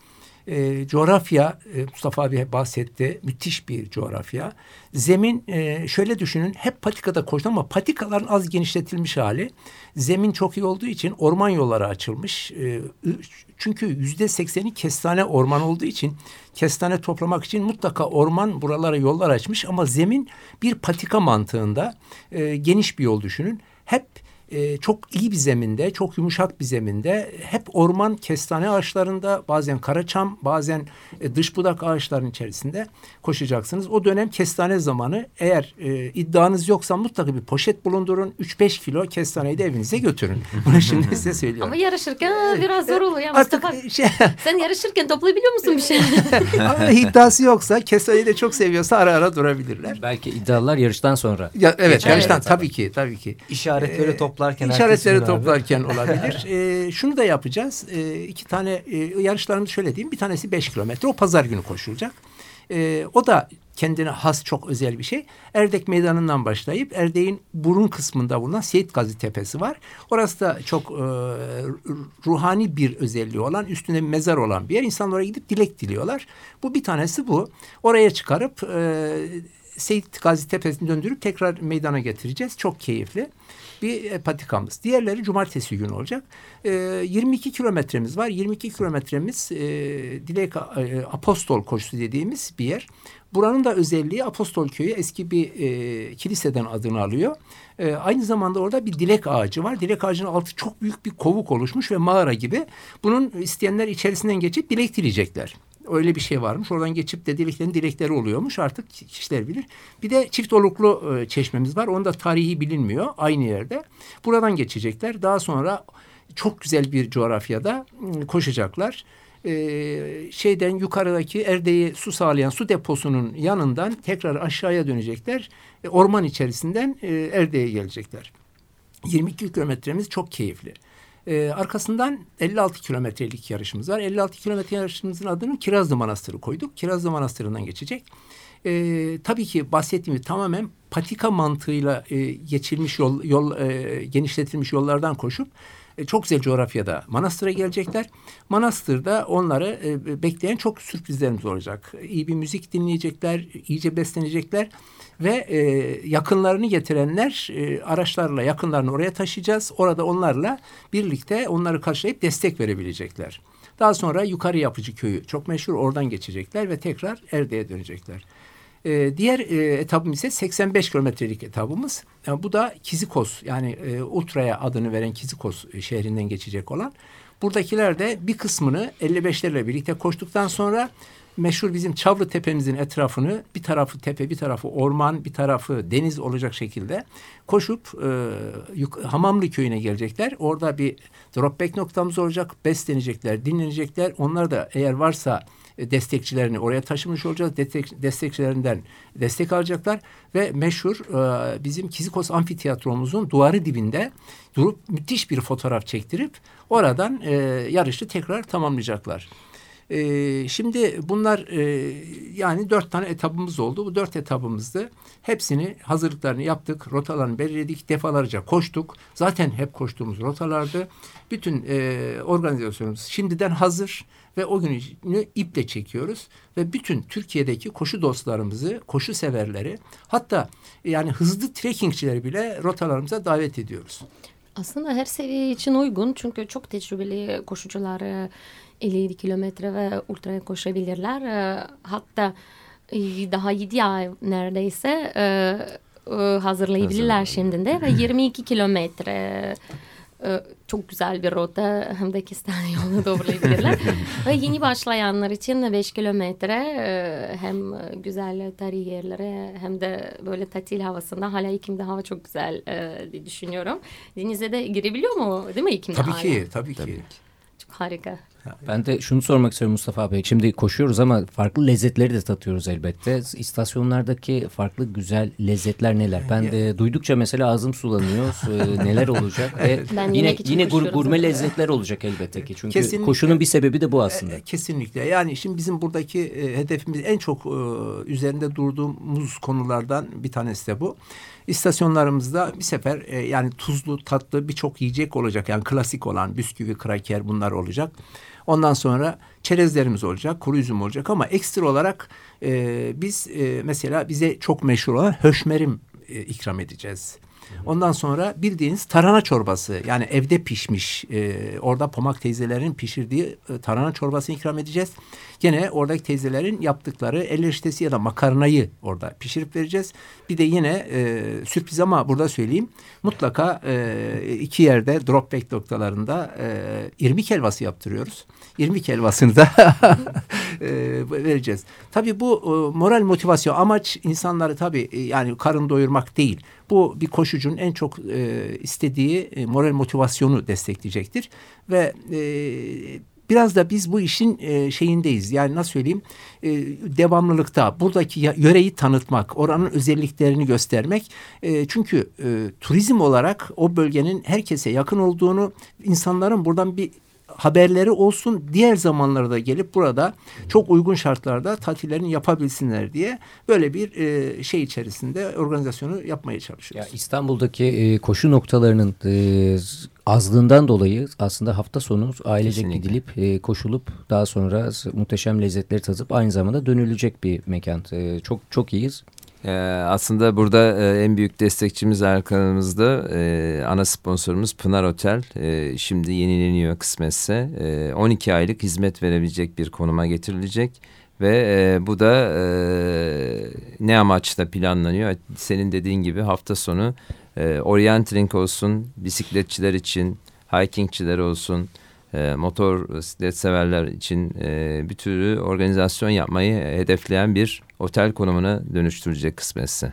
E, coğrafya e, Mustafa abi bahsetti. Müthiş bir coğrafya. Zemin e, şöyle düşünün hep patikada koştu ama patikaların az genişletilmiş hali. Zemin çok iyi olduğu için orman yolları açılmış. E, çünkü yüzde sekseni kestane orman olduğu için kestane toplamak için mutlaka orman buralara yollar açmış. Ama zemin bir patika mantığında e, geniş bir yol düşünün. Hep e, çok iyi bir zeminde, çok yumuşak bir zeminde hep orman kestane ağaçlarında bazen karaçam bazen e, dış budak ağaçlarının içerisinde koşacaksınız. O dönem kestane zamanı eğer e, iddianız yoksa mutlaka bir poşet bulundurun. 3-5 kilo kestaneyi de evinize götürün. Bunu şimdi size söylüyorum. Ama yarışırken biraz zor oluyor Mustafa. Artık şey... Sen yarışırken toplayabiliyor musun bir şey? Ama iddiası yoksa kestaneyi de çok seviyorsa ara ara durabilirler. Belki iddialar yarıştan sonra. Ya, evet yarıştan evet, tabii ki tabii ki. İşaretleri ee, toplarken. İşaretleri toplarken olabilir. ee, şunu da yapacağız. Ee, iki tane e, yarışlarımız şöyle diyeyim. Bir tanesi beş kilometre. O pazar günü koşulacak. Ee, o da kendine has çok özel bir şey. Erdek Meydanı'ndan başlayıp Erdek'in burun kısmında bulunan Seyit Gazi Tepesi var. Orası da çok e, ruhani bir özelliği olan, üstünde bir mezar olan bir yer. İnsanlar oraya gidip dilek diliyorlar. Bu bir tanesi bu. Oraya çıkarıp e, Seyit Gazi Tepesi'ni döndürüp tekrar meydana getireceğiz. Çok keyifli bir patikamız. Diğerleri cumartesi günü olacak. E, 22 kilometremiz var. 22 kilometremiz e, Dilek e, Apostol koşusu dediğimiz bir yer. Buranın da özelliği Apostol Köyü eski bir e, kiliseden adını alıyor. E, aynı zamanda orada bir dilek ağacı var. Dilek ağacının altı çok büyük bir kovuk oluşmuş ve mağara gibi. Bunun isteyenler içerisinden geçip dilek dileyecekler öyle bir şey varmış. Oradan geçip de dileklerin dilekleri oluyormuş. Artık kişiler bilir. Bir de çift oluklu e, çeşmemiz var. Onda tarihi bilinmiyor. Aynı yerde. Buradan geçecekler. Daha sonra çok güzel bir coğrafyada ıı, koşacaklar. Ee, şeyden yukarıdaki Erdeği su sağlayan su deposunun yanından tekrar aşağıya dönecekler. E, orman içerisinden e, Erdeğe gelecekler. 22 kilometremiz çok keyifli. Ee, arkasından 56 kilometrelik yarışımız var. 56 kilometre yarışımızın adını Kirazlı Manastırı koyduk. Kirazlı Manastırı'ndan geçecek. Ee, tabii ki bahsettiğim tamamen patika mantığıyla e, geçilmiş yol, yol e, genişletilmiş yollardan koşup e, çok güzel coğrafyada Manastır'a gelecekler. Manastır'da onları e, bekleyen çok sürprizlerimiz olacak. İyi bir müzik dinleyecekler, iyice beslenecekler ve e, yakınlarını getirenler e, araçlarla yakınlarını oraya taşıyacağız. Orada onlarla birlikte onları karşılayıp destek verebilecekler. Daha sonra Yukarı Yapıcı Köyü çok meşhur oradan geçecekler ve tekrar Erde'ye dönecekler. E, diğer e, etapımız ise 85 kilometrelik etabımız. Yani bu da Kizikos yani e, Ultra'ya adını veren Kizikos şehrinden geçecek olan. Buradakiler de bir kısmını 55'lerle birlikte koştuktan sonra meşhur bizim Çavlı Tepemizin etrafını bir tarafı tepe bir tarafı orman bir tarafı deniz olacak şekilde koşup e, Hamamlı köyüne gelecekler. Orada bir dropback noktamız olacak. Beslenecekler, dinlenecekler. Onlar da eğer varsa e, destekçilerini oraya taşımış olacağız. Destek, destekçilerinden destek alacaklar ve meşhur e, bizim Kizikos Amfiteyatromuzun duvarı dibinde durup müthiş bir fotoğraf çektirip oradan e, yarışı tekrar tamamlayacaklar. E, şimdi bunlar e, yani dört tane etabımız oldu. Bu dört etabımızda hepsini hazırlıklarını yaptık. Rotalarını belirledik. Defalarca koştuk. Zaten hep koştuğumuz rotalardı. Bütün e, organizasyonumuz şimdiden hazır ve o günü iple çekiyoruz ve bütün Türkiye'deki koşu dostlarımızı, koşu severleri hatta yani hızlı trekkingçileri bile rotalarımıza davet ediyoruz. Aslında her seviye için uygun çünkü çok tecrübeli koşucular 57 kilometre ve ultra koşabilirler. E, hatta e, daha 7 ay neredeyse e, hazırlayabilirler şimdi de ve 22 kilometre çok güzel bir rota hem de kestane yolunu doğrulayabilirler. ve yeni başlayanlar için 5 kilometre hem güzel tarihi yerlere hem de böyle tatil havasında hala Ekim'de hava çok güzel diye düşünüyorum. Denize de girebiliyor mu değil mi Ekim'de Tabii hala? ki, tabii ki. Tabii ki. Çok harika. Ben de şunu sormak istiyorum Mustafa Bey. Şimdi koşuyoruz ama farklı lezzetleri de tatıyoruz elbette. İstasyonlardaki farklı güzel lezzetler neler? Ben de duydukça mesela ağzım sulanıyor. Neler olacak? Ve Ben yine yine gur, gurme zaten. lezzetler olacak elbette ki. Çünkü Kesinlikle. koşunun bir sebebi de bu aslında. E, Kesinlikle. Yani şimdi bizim buradaki e, hedefimiz en çok e, üzerinde durduğumuz konulardan bir tanesi de bu. İstasyonlarımızda bir sefer e, yani tuzlu, tatlı birçok yiyecek olacak. Yani klasik olan bisküvi, kraker bunlar olacak. Ondan sonra çerezlerimiz olacak, kuru üzüm olacak ama ekstra olarak e, biz e, mesela bize çok meşhur olan höşmerim e, ikram edeceğiz. Ondan sonra bildiğiniz tarhana çorbası yani evde pişmiş e, orada Pomak teyzelerin pişirdiği e, tarhana çorbasını ikram edeceğiz. Gene oradaki teyzelerin yaptıkları el eriştesi ya da makarnayı orada pişirip vereceğiz. Bir de yine e, sürpriz ama burada söyleyeyim mutlaka e, iki yerde dropback noktalarında e, irmik helvası yaptırıyoruz. İrmik helvasını da e, vereceğiz. Tabii bu e, moral motivasyon amaç insanları tabii e, yani karın doyurmak değil. Bu bir koşucunun en çok istediği moral motivasyonu destekleyecektir. Ve biraz da biz bu işin e, şeyindeyiz. Yani nasıl söyleyeyim e, devamlılıkta buradaki yöreyi tanıtmak, oranın özelliklerini göstermek. E, çünkü e, turizm olarak o bölgenin herkese yakın olduğunu, insanların buradan bir haberleri olsun diğer zamanlarda gelip burada çok uygun şartlarda tatillerini yapabilsinler diye böyle bir e, şey içerisinde organizasyonu yapmaya Ya çalışıyoruz. İstanbul'daki e, koşu noktalarının e, azlığından dolayı aslında hafta sonu ailecek Kesinlikle. gidilip e, koşulup daha sonra muhteşem lezzetleri tadıp aynı zamanda dönülecek bir mekan. E, çok çok iyiyiz. Ee, aslında burada e, en büyük destekçimiz arkamızda e, ana sponsorumuz Pınar Otel. E, şimdi yenileniyor kısmetse. E, 12 aylık hizmet verebilecek bir konuma getirilecek. Ve e, bu da e, ne amaçla planlanıyor? Senin dediğin gibi hafta sonu e, orienteering olsun, bisikletçiler için, hikingçiler olsun, e, motor bisiklet severler için e, bir türlü organizasyon yapmayı hedefleyen bir otel konumuna dönüştürecek kısmetse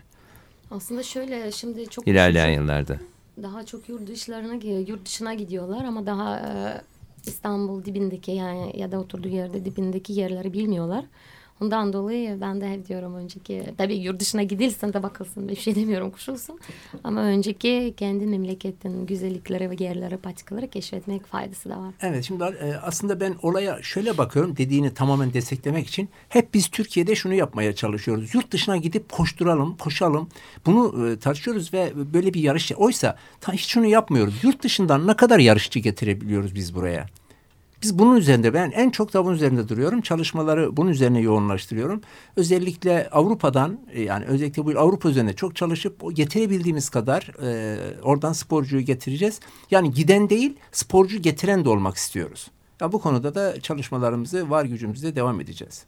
Aslında şöyle şimdi çok ilerleyen koşucu- yıllarda. daha çok yurt dışlarına yurt dışına gidiyorlar ama daha e, İstanbul dibindeki yani ya da oturduğu yerde dibindeki yerleri bilmiyorlar. Ondan dolayı ben de hep diyorum önceki tabii yurt dışına gidilsin de bakılsın bir şey demiyorum kuşulsun. Ama önceki kendi memleketin güzellikleri ve yerleri patikaları keşfetmek faydası da var. Evet şimdi e, aslında ben olaya şöyle bakıyorum dediğini tamamen desteklemek için hep biz Türkiye'de şunu yapmaya çalışıyoruz. Yurt dışına gidip koşturalım, koşalım. Bunu e, tartışıyoruz ve böyle bir yarış. Oysa hiç şunu yapmıyoruz. Yurt dışından ne kadar yarışçı getirebiliyoruz biz buraya? Biz bunun üzerinde ben en çok da bunun üzerinde duruyorum. Çalışmaları bunun üzerine yoğunlaştırıyorum. Özellikle Avrupa'dan e, yani özellikle bu Avrupa üzerinde çok çalışıp getirebildiğimiz kadar e, oradan sporcuyu getireceğiz. Yani giden değil sporcu getiren de olmak istiyoruz. Ya bu konuda da çalışmalarımızı var gücümüzle devam edeceğiz.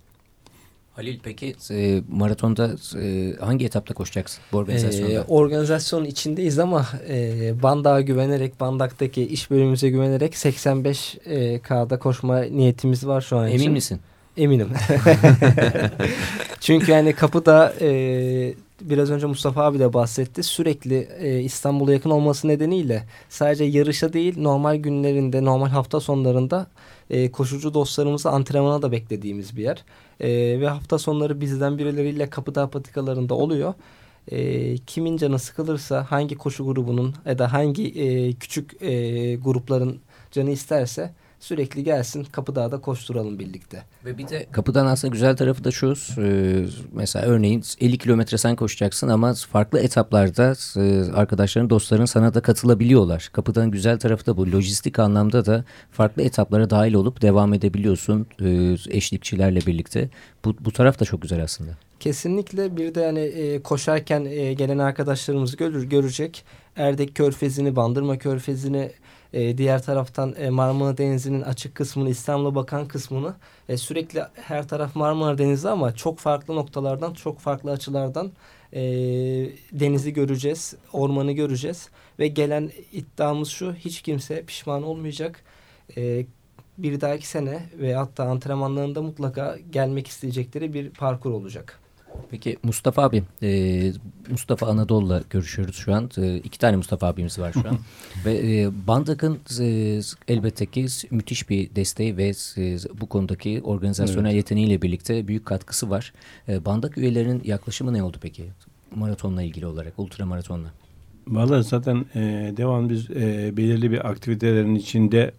Halil peki e, maratonda e, hangi etapta koşacaksın bu organizasyonda? Ee, organizasyonun içindeyiz ama e, Bandak'a güvenerek, Bandak'taki iş bölümümüze güvenerek 85 e, koşma niyetimiz var şu an Emin için. misin? Eminim. Çünkü yani kapıda e, biraz önce Mustafa abi de bahsetti. Sürekli e, İstanbul'a yakın olması nedeniyle sadece yarışa değil normal günlerinde, normal hafta sonlarında e, koşucu dostlarımızı antrenmana da beklediğimiz bir yer. E, ve hafta sonları bizden birileriyle kapıda patikalarında oluyor. E, kimin canı sıkılırsa hangi koşu grubunun ya da hangi e, küçük e, grupların canı isterse sürekli gelsin Kapıdağ'da koşturalım birlikte. Ve bir de kapıdan aslında güzel tarafı da şu. e, mesela örneğin 50 kilometre sen koşacaksın ama farklı etaplarda e, arkadaşların, dostların sana da katılabiliyorlar. Kapıdan güzel tarafı da bu. Lojistik anlamda da farklı etaplara dahil olup devam edebiliyorsun e, eşlikçilerle birlikte. Bu, bu taraf da çok güzel aslında. Kesinlikle bir de yani e, koşarken e, gelen arkadaşlarımız görür, görecek. Erdek Körfezi'ni, Bandırma Körfezi'ni, e, diğer taraftan e, Marmara Denizi'nin açık kısmını, İstanbul'a bakan kısmını e, sürekli her taraf Marmara Denizi ama çok farklı noktalardan, çok farklı açılardan e, denizi göreceğiz, ormanı göreceğiz ve gelen iddiamız şu, hiç kimse pişman olmayacak. E, bir dahaki sene ve hatta antrenmanlarında mutlaka gelmek isteyecekleri bir parkur olacak. Peki Mustafa abi, e, Mustafa Anadolu'la görüşüyoruz şu an. E, iki tane Mustafa abimiz var şu an. ve e, Bandak'ın e, elbette ki müthiş bir desteği ve e, bu konudaki organizasyonel yeteneğiyle birlikte büyük katkısı var. E, Bandak üyelerinin yaklaşımı ne oldu peki? Maratonla ilgili olarak, ultra maratonla. Vallahi zaten e, devam biz e, belirli bir aktivitelerin içinde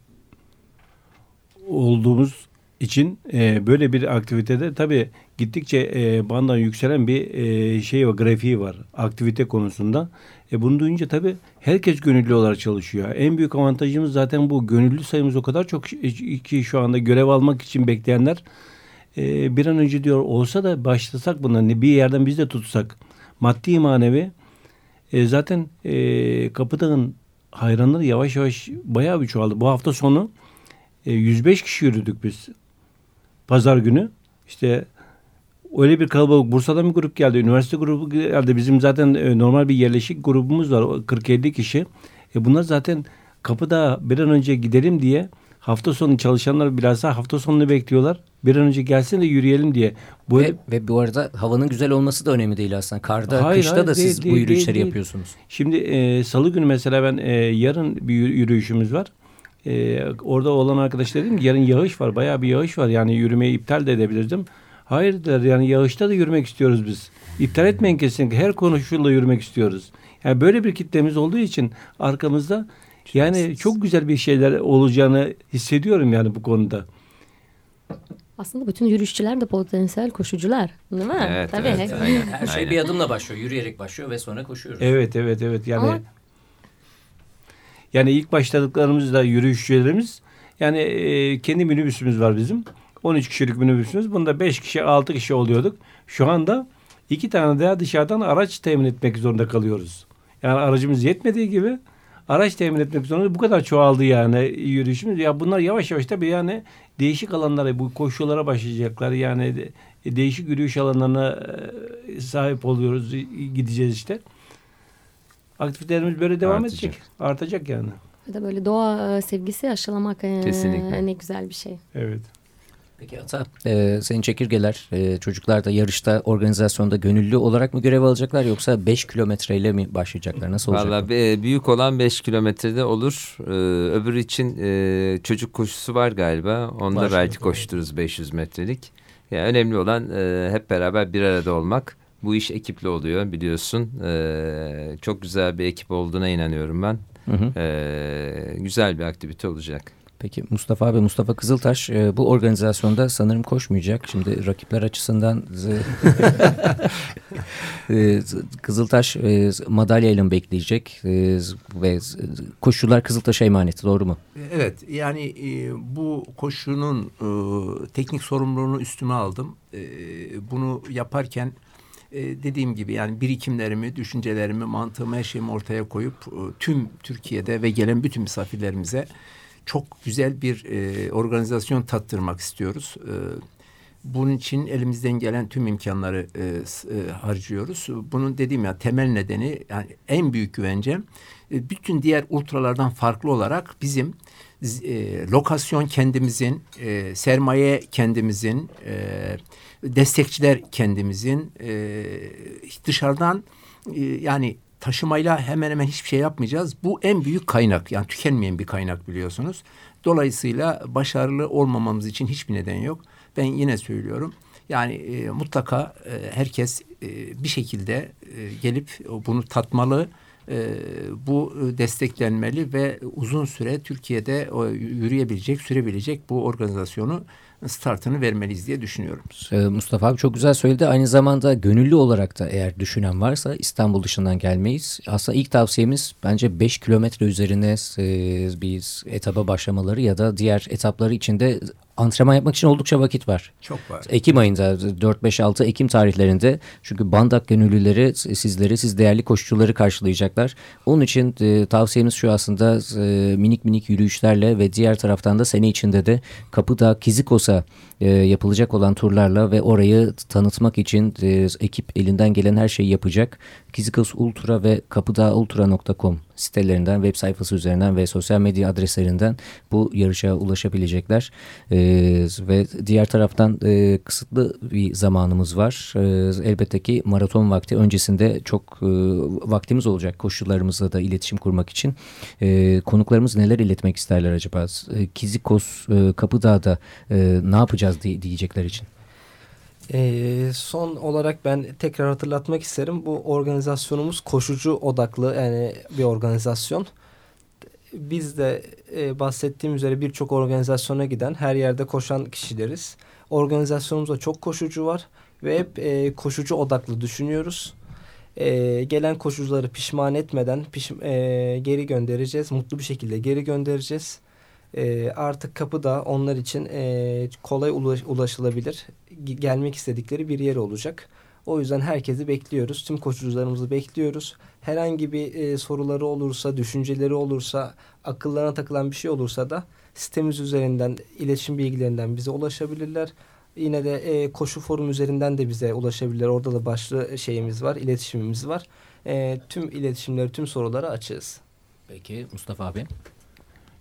olduğumuz için e, böyle bir aktivitede tabii gittikçe e, bandan yükselen bir e, şey var, grafiği var aktivite konusunda. E, bunu duyunca tabii herkes gönüllü olarak çalışıyor. En büyük avantajımız zaten bu. Gönüllü sayımız o kadar çok ki şu anda görev almak için bekleyenler e, bir an önce diyor olsa da başlasak bundan bir yerden biz de tutsak maddi manevi e, zaten e, Kapıdağ'ın hayranları yavaş yavaş bayağı bir çoğaldı. Bu hafta sonu e, 105 kişi yürüdük biz. Pazar günü. İşte öyle bir kalabalık. Bursa'dan bir grup geldi. Üniversite grubu geldi. Bizim zaten e, normal bir yerleşik grubumuz var. 40-50 kişi. E bunlar zaten kapıda bir an önce gidelim diye hafta sonu çalışanlar daha hafta sonunu bekliyorlar. Bir an önce gelsin de yürüyelim diye. Böyle... Ve, ve bu arada havanın güzel olması da önemli değil aslında. Karda, Hayır, kışta hayır, da değil, siz değil, bu yürüyüşleri değil, yapıyorsunuz. Şimdi e, salı günü mesela ben e, yarın bir yürü- yürüyüşümüz var. E, orada olan arkadaş dedim ki yarın yağış var. Bayağı bir yağış var. Yani yürümeyi iptal de edebilirdim. Hayır dediler yani yağışta da yürümek istiyoruz biz. İptal etmeyin kesinlikle. Her koşulla yürümek istiyoruz. Yani böyle bir kitlemiz olduğu için arkamızda yani çok güzel bir şeyler olacağını hissediyorum yani bu konuda. Aslında bütün yürüyüşçüler de potansiyel koşucular. Değil mi? Evet, Tabii. evet, aynen. Her şey Aynen. bir adımla başlıyor. Yürüyerek başlıyor ve sonra koşuyoruz. Evet evet evet yani Ama- yani ilk başladıklarımızda yürüyüşçülerimiz yani e, kendi minibüsümüz var bizim. 13 kişilik minibüsümüz. Bunda 5 kişi 6 kişi oluyorduk. Şu anda iki tane daha dışarıdan araç temin etmek zorunda kalıyoruz. Yani aracımız yetmediği gibi araç temin etmek zorunda. Bu kadar çoğaldı yani yürüyüşümüz. Ya bunlar yavaş yavaş tabii yani değişik alanlara bu koşulara başlayacaklar. Yani de- değişik yürüyüş alanlarına e, sahip oluyoruz. Gideceğiz işte. Aktivitelerimiz böyle devam Artacak. edecek. Artacak yani. Ya da böyle doğa e, sevgisi aşılamak e, Kesinlikle. ne güzel bir şey. Evet. Peki Ata, e, senin çekirgeler e, çocuklar da yarışta organizasyonda gönüllü olarak mı görev alacaklar yoksa 5 kilometreyle mi başlayacaklar? Nasıl olacak? Valla e, büyük olan 5 kilometrede olur. Ee, öbürü için e, çocuk koşusu var galiba. Onda Var. belki koştururuz 500 metrelik. Ya önemli olan e, hep beraber bir arada olmak. Bu iş ekipli oluyor biliyorsun. Ee, çok güzel bir ekip olduğuna inanıyorum ben. Hı hı. Ee, güzel bir aktivite olacak. Peki Mustafa abi, Mustafa Kızıltaş e, bu organizasyonda sanırım koşmayacak. Şimdi rakipler açısından e, e, Kızıltaş e, madalyayla mı bekleyecek e, ve koşular Kızıltaş'a emanet doğru mu? Evet yani e, bu koşunun e, teknik sorumluluğunu üstüme aldım. E, bunu yaparken e, dediğim gibi yani birikimlerimi, düşüncelerimi, mantığımı, her şeyimi ortaya koyup e, tüm Türkiye'de ve gelen bütün misafirlerimize çok güzel bir e, organizasyon tattırmak istiyoruz. E, bunun için elimizden gelen tüm imkanları e, e, harcıyoruz. Bunun dediğim ya temel nedeni yani en büyük güvence e, bütün diğer ultralardan farklı olarak bizim e, lokasyon kendimizin, e, sermaye kendimizin, e, destekçiler kendimizin, e, dışarıdan e, yani taşımayla hemen hemen hiçbir şey yapmayacağız. Bu en büyük kaynak yani tükenmeyen bir kaynak biliyorsunuz. Dolayısıyla başarılı olmamamız için hiçbir neden yok. Ben yine söylüyorum. Yani e, mutlaka e, herkes e, bir şekilde e, gelip bunu tatmalı e, bu desteklenmeli ve uzun süre Türkiye'de o, yürüyebilecek, sürebilecek bu organizasyonu startını vermeliyiz diye düşünüyorum. Ee, Mustafa abi çok güzel söyledi. Aynı zamanda gönüllü olarak da eğer düşünen varsa İstanbul dışından gelmeyiz. Aslında ilk tavsiyemiz bence 5 kilometre üzerine e, bir etaba başlamaları ya da diğer etapları içinde antrenman yapmak için oldukça vakit var. Çok var. Ekim ayında 4-5-6 Ekim tarihlerinde çünkü Bandak gönüllüleri sizleri siz değerli koşucuları karşılayacaklar. Onun için e, tavsiyemiz şu aslında e, minik minik yürüyüşlerle ve diğer taraftan da sene içinde de Kapıdağ Kizikos'a e, yapılacak olan turlarla ve orayı tanıtmak için e, ekip elinden gelen her şeyi yapacak. Kizikos Ultra ve kapıdağultra.com sitelerinden, web sayfası üzerinden ve sosyal medya adreslerinden bu yarışa ulaşabilecekler. E, ve diğer taraftan e, kısıtlı bir zamanımız var. E, elbette ki maraton vakti öncesinde çok e, vaktimiz olacak koşullarımızla da iletişim kurmak için. E, konuklarımız neler iletmek isterler acaba? E, Kizikos e, Kapıdağ'da e, ne yapacağız diye, diyecekler için. E, son olarak ben tekrar hatırlatmak isterim. Bu organizasyonumuz koşucu odaklı yani bir organizasyon. Biz de e, bahsettiğim üzere birçok organizasyona giden her yerde koşan kişileriz. Organizasyonumuzda çok koşucu var ve hep e, koşucu odaklı düşünüyoruz. E, gelen koşucuları pişman etmeden piş, e, geri göndereceğiz. Mutlu bir şekilde geri göndereceğiz e, artık kapı da onlar için e, kolay ulaş, ulaşılabilir gelmek istedikleri bir yer olacak. O yüzden herkesi bekliyoruz. Tüm koşucularımızı bekliyoruz. Herhangi bir e, soruları olursa, düşünceleri olursa, akıllarına takılan bir şey olursa da sitemiz üzerinden, iletişim bilgilerinden bize ulaşabilirler. Yine de e, koşu forum üzerinden de bize ulaşabilirler. Orada da başlı şeyimiz var, iletişimimiz var. E, tüm iletişimleri, tüm soruları açığız. Peki Mustafa abi.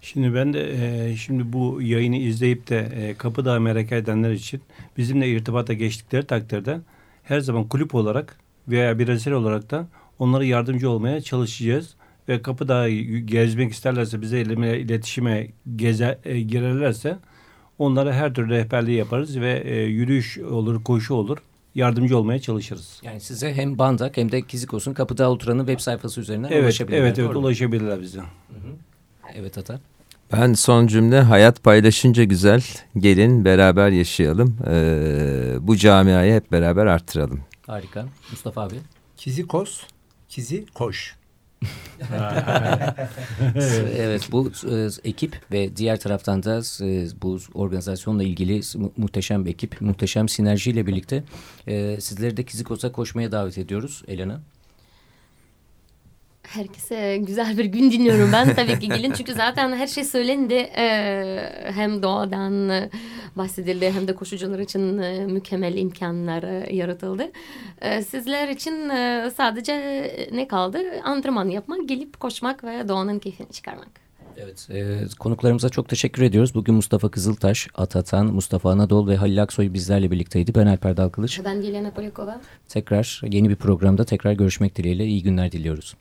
Şimdi ben de e, şimdi bu yayını izleyip de e, Kapıdağ merak edenler için bizimle irtibata geçtikleri takdirde her zaman kulüp olarak veya bireysel olarak da onlara yardımcı olmaya çalışacağız. Ve Kapıdağ'ı gezmek isterlerse bize iletişime geze, e, girerlerse onlara her türlü rehberliği yaparız ve e, yürüyüş olur, koşu olur yardımcı olmaya çalışırız. Yani size hem Bandak hem de Kizikos'un Kapıdağ Ultra'nın web sayfası üzerinden evet, ulaşabilirler. Evet, evet ulaşabilirler bize. Hı hı. Evet Ata. Ben son cümle hayat paylaşınca güzel gelin beraber yaşayalım. Ee, bu camiayı hep beraber arttıralım. Harika. Mustafa abi. Kizi kos, kizi koş. evet bu e, ekip ve diğer taraftan da e, bu organizasyonla ilgili mu muhteşem bir ekip, muhteşem sinerjiyle birlikte e, sizleri de Kizikos'a koşmaya davet ediyoruz Elena herkese güzel bir gün dinliyorum ben tabii ki gelin çünkü zaten her şey söylendi ee, hem doğadan bahsedildi hem de koşucular için e, mükemmel imkanlar e, yaratıldı ee, sizler için e, sadece ne kaldı antrenman yapmak gelip koşmak ve doğanın keyfini çıkarmak. Evet, e, konuklarımıza çok teşekkür ediyoruz. Bugün Mustafa Kızıltaş, Atatan, Mustafa Anadol ve Halil Aksoy bizlerle birlikteydi. Ben Alper Dalkılıç. Ben Dilyana Polyakova. Tekrar yeni bir programda tekrar görüşmek dileğiyle iyi günler diliyoruz.